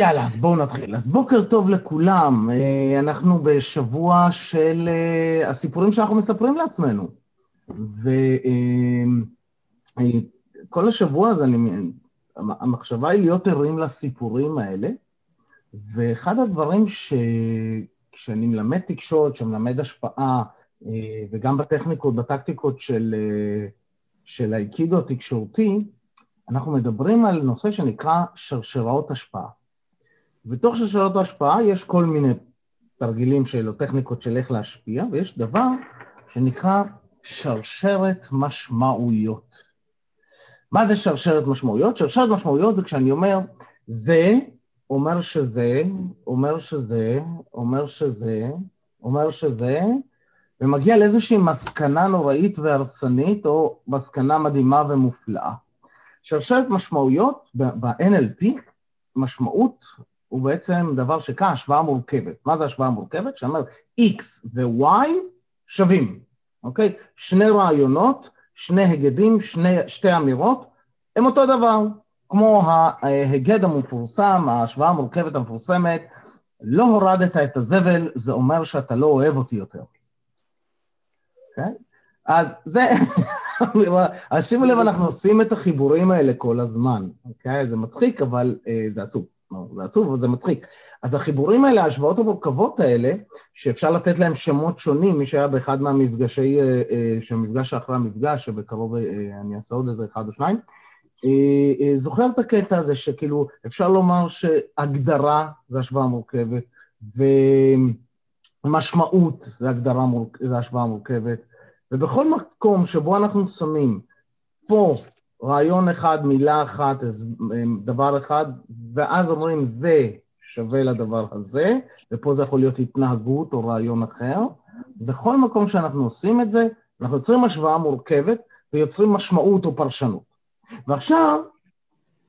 יאללה, אז בואו נתחיל. אז בוקר טוב לכולם. אה, אנחנו בשבוע של אה, הסיפורים שאנחנו מספרים לעצמנו. וכל אה, השבוע הזה, אני, המחשבה היא להיות ערים לסיפורים האלה, ואחד הדברים שכשאני מלמד תקשורת, שמלמד השפעה, וגם בטכניקות, בטקטיקות של, של האיקידו התקשורתי, אנחנו מדברים על נושא שנקרא שרשראות השפעה. בתוך שרשרת ההשפעה יש כל מיני תרגילים של או טכניקות של איך להשפיע, ויש דבר שנקרא שרשרת משמעויות. מה זה שרשרת משמעויות? שרשרת משמעויות זה כשאני אומר, זה אומר שזה, אומר שזה, אומר שזה, אומר שזה, ומגיע לאיזושהי מסקנה נוראית והרסנית, או מסקנה מדהימה ומופלאה. שרשרת משמעויות ב-NLP, משמעות הוא בעצם דבר שקרה השוואה מורכבת. מה זה השוואה מורכבת? שאומר x ו-y שווים, אוקיי? שני רעיונות, שני הגדים, שני, שתי אמירות, הם אותו דבר, כמו ההגד המפורסם, ההשוואה המורכבת המפורסמת, לא הורדת את הזבל, זה אומר שאתה לא אוהב אותי יותר. אוקיי? אז זה, אז שימו לב, אנחנו עושים את החיבורים האלה כל הזמן, אוקיי? זה מצחיק, אבל אה, זה עצוב. זה עצוב, אבל זה מצחיק. אז החיבורים האלה, ההשוואות המורכבות האלה, שאפשר לתת להם שמות שונים, מי שהיה באחד מהמפגשי, אה, אה, שהמפגש אחרי המפגש, שבקרוב אה, אני אעשה עוד איזה אחד או שניים, זוכר את הקטע הזה שכאילו, אפשר לומר שהגדרה זה השוואה מורכבת, ומשמעות זה הגדרה, זה השוואה מורכבת, ובכל מקום שבו אנחנו שמים פה רעיון אחד, מילה אחת, דבר אחד, ואז אומרים זה שווה לדבר הזה, ופה זה יכול להיות התנהגות או רעיון אחר. בכל מקום שאנחנו עושים את זה, אנחנו יוצרים השוואה מורכבת ויוצרים משמעות או פרשנות. ועכשיו,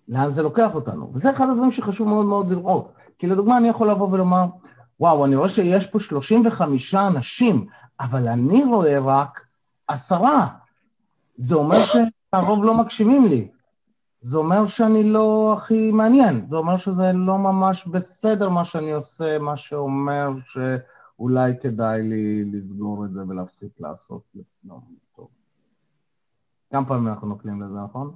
לאן זה לוקח אותנו? וזה אחד הדברים שחשוב מאוד מאוד לראות. כי לדוגמה, אני יכול לבוא ולומר, וואו, אני רואה שיש פה 35 אנשים, אבל אני רואה רק עשרה. זה אומר ש... הרוב לא מקשיבים לי. זה אומר שאני לא הכי מעניין, זה אומר שזה לא ממש בסדר מה שאני עושה, מה שאומר שאולי כדאי לי לסגור את זה ולהפסיק לעשות לא, טוב. כמה פעמים אנחנו נוקלים לזה, נכון?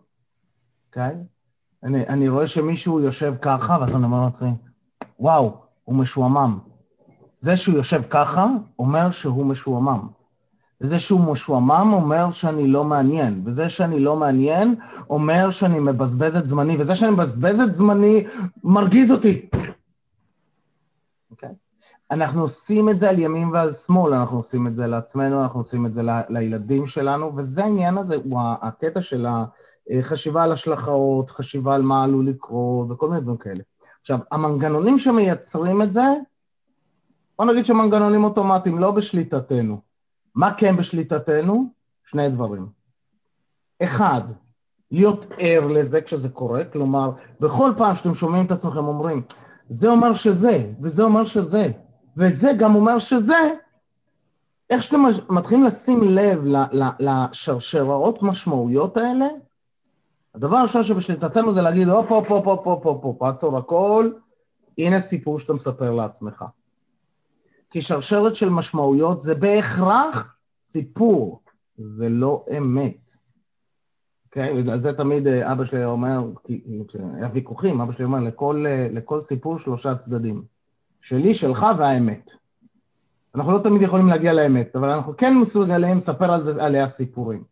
אוקיי? Okay? אני, אני רואה שמישהו יושב ככה, ואז אני אומר לעצמי, וואו, הוא משועמם. זה שהוא יושב ככה, אומר שהוא משועמם. וזה שהוא משועמם אומר שאני לא מעניין, וזה שאני לא מעניין אומר שאני מבזבז את זמני, וזה שאני מבזבז את זמני מרגיז אותי. אוקיי? Okay? אנחנו עושים את זה על ימין ועל שמאל, אנחנו עושים את זה לעצמנו, אנחנו עושים את זה ל- לילדים שלנו, וזה העניין הזה, הוא הקטע של החשיבה על השלכות, חשיבה על מה עלול לקרות, וכל מיני דברים כאלה. עכשיו, המנגנונים שמייצרים את זה, בוא נגיד שמנגנונים אוטומטיים, לא בשליטתנו. מה כן בשליטתנו? שני דברים. אחד, להיות ער לזה כשזה קורה, כלומר, בכל פעם שאתם שומעים את עצמכם אומרים, זה אומר שזה, וזה אומר שזה, וזה גם אומר שזה, איך שאתם מתחילים לשים לב לשרשראות משמעויות האלה, הדבר הראשון שבשליטתנו זה להגיד, הופ, הופ, הופ, הופ, הופ, הופ, עצור הכל, הנה סיפור שאתה מספר לעצמך. כי שרשרת של משמעויות זה בהכרח סיפור, זה לא אמת. אוקיי? Okay? ועל זה תמיד אה, אבא שלי אומר, כשהיה ויכוחים, אבא שלי אומר, לכל, אה, לכל סיפור שלושה צדדים. שלי, שלך והאמת. אנחנו לא תמיד יכולים להגיע לאמת, אבל אנחנו כן מסוגלים לספר על זה, עליה סיפורים.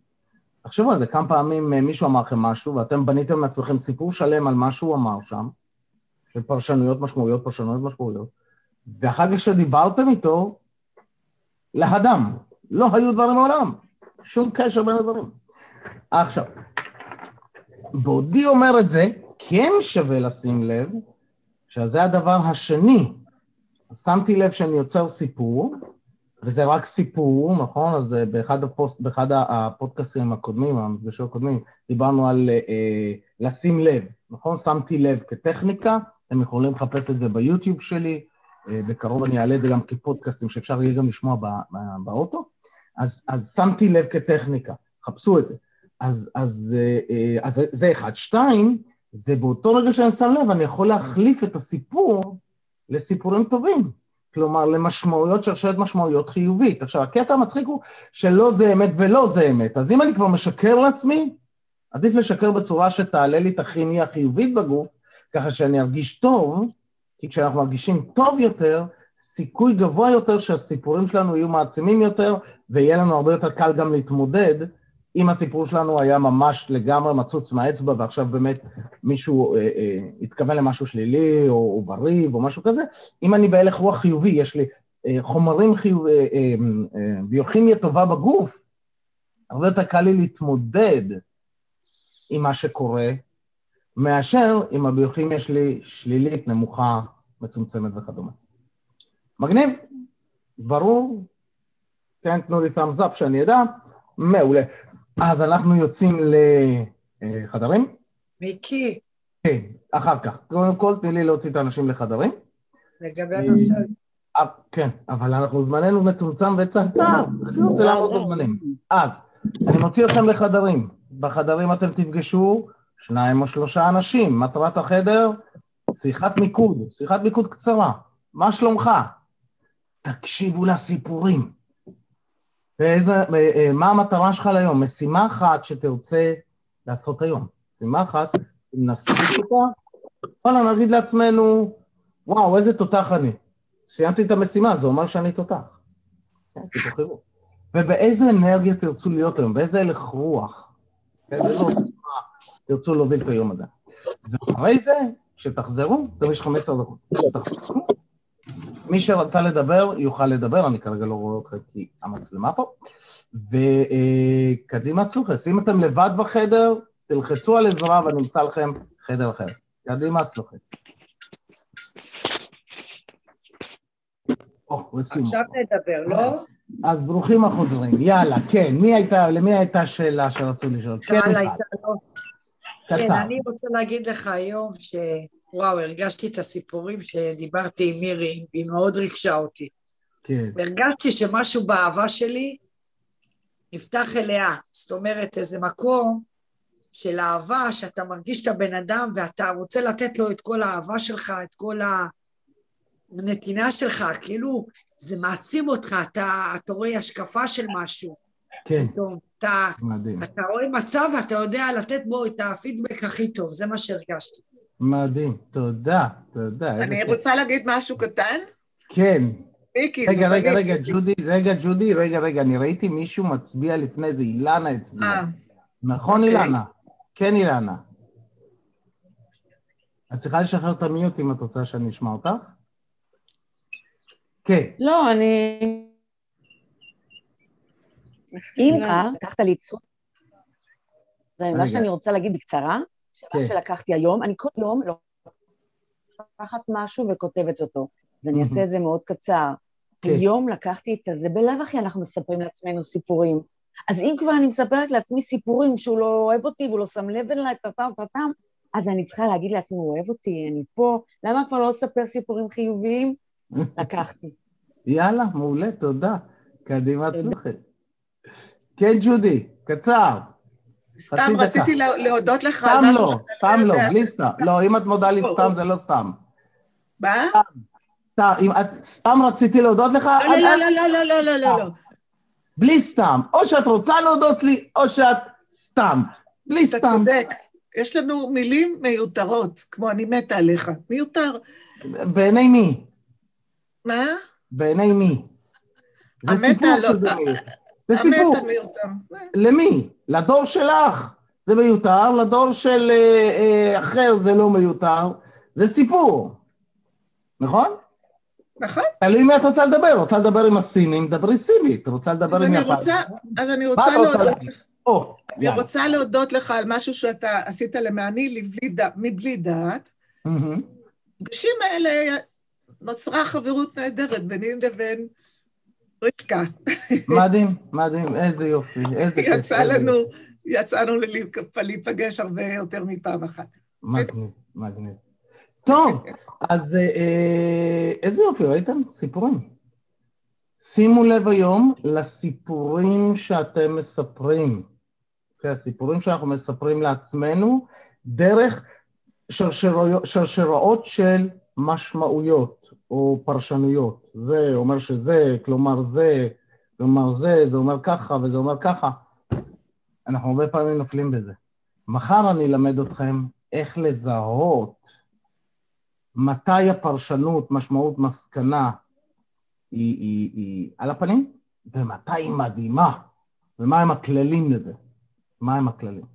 תחשבו על זה, כמה פעמים אה, מישהו אמר לכם משהו, ואתם בניתם לעצמכם סיפור שלם על מה שהוא אמר שם, של פרשנויות משמעויות, פרשנויות משמעויות, ואחר כך כשדיברתם איתו, להדם, לא היו דברים מעולם, שום קשר בין הדברים. עכשיו, בעודי אומר את זה, כן שווה לשים לב שזה הדבר השני. שמתי לב שאני יוצר סיפור, וזה רק סיפור, נכון? אז אה, באחד, הפוסט, באחד הפודקאסטים הקודמים, המפגשים הקודמים, דיברנו על אה, לשים לב, נכון? שמתי לב כטכניקה, אתם יכולים לחפש את זה ביוטיוב שלי, בקרוב אני אעלה את זה גם כפודקאסטים שאפשר יהיה גם לשמוע באוטו, אז, אז שמתי לב כטכניקה, חפשו את זה. אז, אז, אה, אז זה אחד. שתיים, זה באותו רגע שאני שם לב, אני יכול להחליף את הסיפור לסיפורים טובים. כלומר, למשמעויות, שרשרת משמעויות חיובית. עכשיו, הקטע המצחיק הוא שלא זה אמת ולא זה אמת. אז אם אני כבר משקר לעצמי, עדיף לשקר בצורה שתעלה לי את הכימיה החיובית בגוף, ככה שאני ארגיש טוב, כי כשאנחנו מרגישים טוב יותר, סיכוי גבוה יותר שהסיפורים שלנו יהיו מעצימים יותר, ויהיה לנו הרבה יותר קל גם להתמודד. אם הסיפור שלנו היה ממש לגמרי מצוץ מהאצבע, ועכשיו באמת מישהו אה, אה, התכוון למשהו שלילי, או, או בריב, או משהו כזה, אם אני בהלך רוח חיובי, יש לי אה, חומרים חיובי, אה, אה, אה, ביוכימיה טובה בגוף, הרבה יותר קל לי להתמודד עם מה שקורה, מאשר אם הביוכימיה שלי שלילית, נמוכה, מצומצמת וכדומה. מגניב, ברור, כן, תנו לי thumbs up שאני אדע, מעולה. אז אנחנו יוצאים לחדרים? מיקי. כן, אחר כך. קודם כל, תני לי להוציא את האנשים לחדרים. לגבי הנושא. אה, כן, אבל אנחנו זמננו מצומצם וצרצר, אני רוצה לעמוד בזמנים. אז, אני מוציא אתכם לחדרים. בחדרים אתם תפגשו שניים או שלושה אנשים. מטרת החדר, שיחת מיקוד, שיחת מיקוד קצרה. מה שלומך? תקשיבו לסיפורים. ואיזה, אה, אה, מה המטרה שלך ליום? משימה אחת שתרצה לעשות היום. משימה אחת, אם נספיק אותה, וואלה, נגיד לעצמנו, וואו, איזה תותח אני. סיימתי את המשימה, זה אומר שאני תותח. כן, ובאיזה אנרגיה תרצו להיות היום, באיזה הלך רוח, באיזו עוצמה תרצו להוביל את היום הזה. ואחרי זה, כשתחזרו, אתם יש 15 דקות. כשתחזרו, מי שרצה לדבר, יוכל לדבר, אני כרגע לא רואה אתכם כי המצלמה פה. וקדימה צלוחס, אם אתם לבד בחדר, תלחצו על עזרה ונמצא לכם חדר אחר. קדימה צלוחס. עכשיו נדבר, לא? אז ברוכים החוזרים. יאללה, כן, מי הייתה, למי הייתה שאלה שרצו לשאול? כן, לא. כן, אני רוצה להגיד לך היום ש... וואו, הרגשתי את הסיפורים שדיברתי עם מירי, היא מאוד ריגשה אותי. כן. הרגשתי שמשהו באהבה שלי נפתח אליה. זאת אומרת, איזה מקום של אהבה, שאתה מרגיש את הבן אדם ואתה רוצה לתת לו את כל האהבה שלך, את כל הנתינה שלך, כאילו, זה מעצים אותך, אתה, אתה רואה השקפה של משהו. כן. טוב, אתה, אתה רואה מצב ואתה יודע לתת בו את הפידבק הכי טוב, זה מה שהרגשתי. מדהים, תודה, תודה. אני רוצה להגיד משהו קטן? כן. מיקי, רגע, רגע, רגע, ג'ודי, רגע, ג'ודי, רגע, רגע, אני ראיתי מישהו מצביע לפני זה, אילנה הצביעה. אה. נכון, אוקיי. אילנה? כן, אילנה. את צריכה לשחרר את המיוט אם את רוצה שאני אשמע אותך? כן. לא, אני... אם כך, לקחת לי צחוק. זה מה שאני רוצה להגיד בקצרה. שאלה כן. שלקחתי היום, אני כל יום לוקחת משהו וכותבת אותו. אז אני אעשה את זה מאוד קצר. כן. היום לקחתי את זה, בלאו הכי אנחנו מספרים לעצמנו סיפורים. אז אם כבר אני מספרת לעצמי סיפורים שהוא לא אוהב אותי והוא לא שם לב אליי, טאטאם טאטאם, אז אני צריכה להגיד לעצמי, הוא אוהב אותי, אני פה, למה כבר לא לספר סיפורים חיוביים? לקחתי. יאללה, מעולה, תודה. קדימה צלוחת. כן, ג'ודי, קצר. סתם רציתי להודות לך על משהו לא, שאתה לא סתם לא, בלי סתם. לא, אם את מודה לי סתם, זה לא סתם. מה? סתם, סתם רציתי להודות לך... לא, לא, לא, לא, לא, לא, לא, לא. לא. בלי סתם. או שאת רוצה להודות לי, או שאת סתם. בלי סתם. אתה צודק. יש לנו מילים מיותרות, כמו אני מתה עליך. מיותר. בעיני מי? מה? בעיני מי? שזה מיותר. זה סיפור. למי? לדור שלך זה מיותר, לדור של אה, אה, אחר זה לא מיותר. זה סיפור, נכון? נכון. תלוי מי את רוצה לדבר. רוצה לדבר עם הסינים, דברי סינית. רוצה לדבר עם יפן. אז אני רוצה להודות לך. אני רוצה להודות לך על משהו שאתה עשית למעני מבלי דעת. המפגשים האלה נוצרה חברות נהדרת ביני לבין רבקה. מדהים, מדהים, איזה יופי, איזה כיף. יצא לנו, יצאנו להיפגש הרבה יותר מפעם אחת. מגניב, מגניב. טוב, אז אה, איזה יופי, ראיתם? סיפורים. שימו לב היום לסיפורים שאתם מספרים. Okay, אוקיי, הסיפורים שאנחנו מספרים לעצמנו, דרך שרשראות של משמעויות או פרשנויות. זה אומר שזה, כלומר זה, כלומר זה, זה אומר ככה וזה אומר ככה. אנחנו הרבה פעמים נופלים בזה. מחר אני אלמד אתכם איך לזהות מתי הפרשנות, משמעות, מסקנה היא, היא, היא על הפנים, ומתי היא מדהימה, ומהם הכללים לזה. מהם הכללים.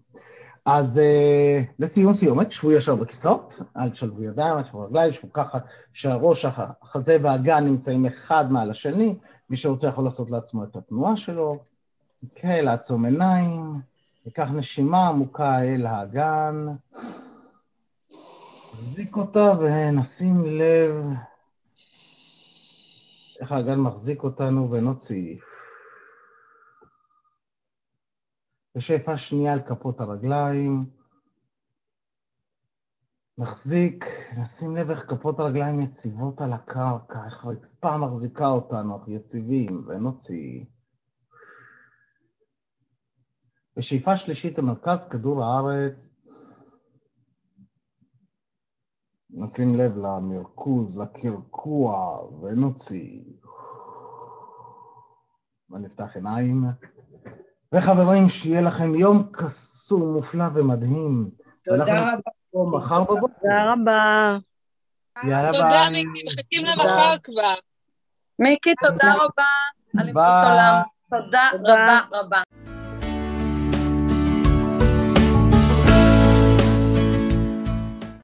אז uh, לסיום סיומת, שבו ישר בכיסאות, אל תשלבו ידיים, אל תשלבו רגליים, שבו ככה שהראש, החזה והגן נמצאים אחד מעל השני, מי שרוצה יכול לעשות לעצמו את התנועה שלו. אוקיי, לעצום עיניים, ניקח נשימה עמוקה אל האגן, נחזיק אותה ונשים לב איך האגן מחזיק אותנו ונוציא. ושאיפה שנייה על כפות הרגליים. נחזיק, נשים לב איך כפות הרגליים יציבות על הקרקע, איך הרצפה מחזיקה אותנו, אנחנו יציבים, ונוציא. בשאיפה שלישית למרכז כדור הארץ, נשים לב למרכוז, לקרקוע, ונוציא. ונפתח עיניים. וחברים, שיהיה לכם יום קסום, מופלא ומדהים. תודה רבה. מחר בבוקר. תודה רבה. יאללה ביי. תודה, מיקי, מחכים למחר כבר. מיקי, תודה רבה. אליפות עולם. תודה רבה רבה.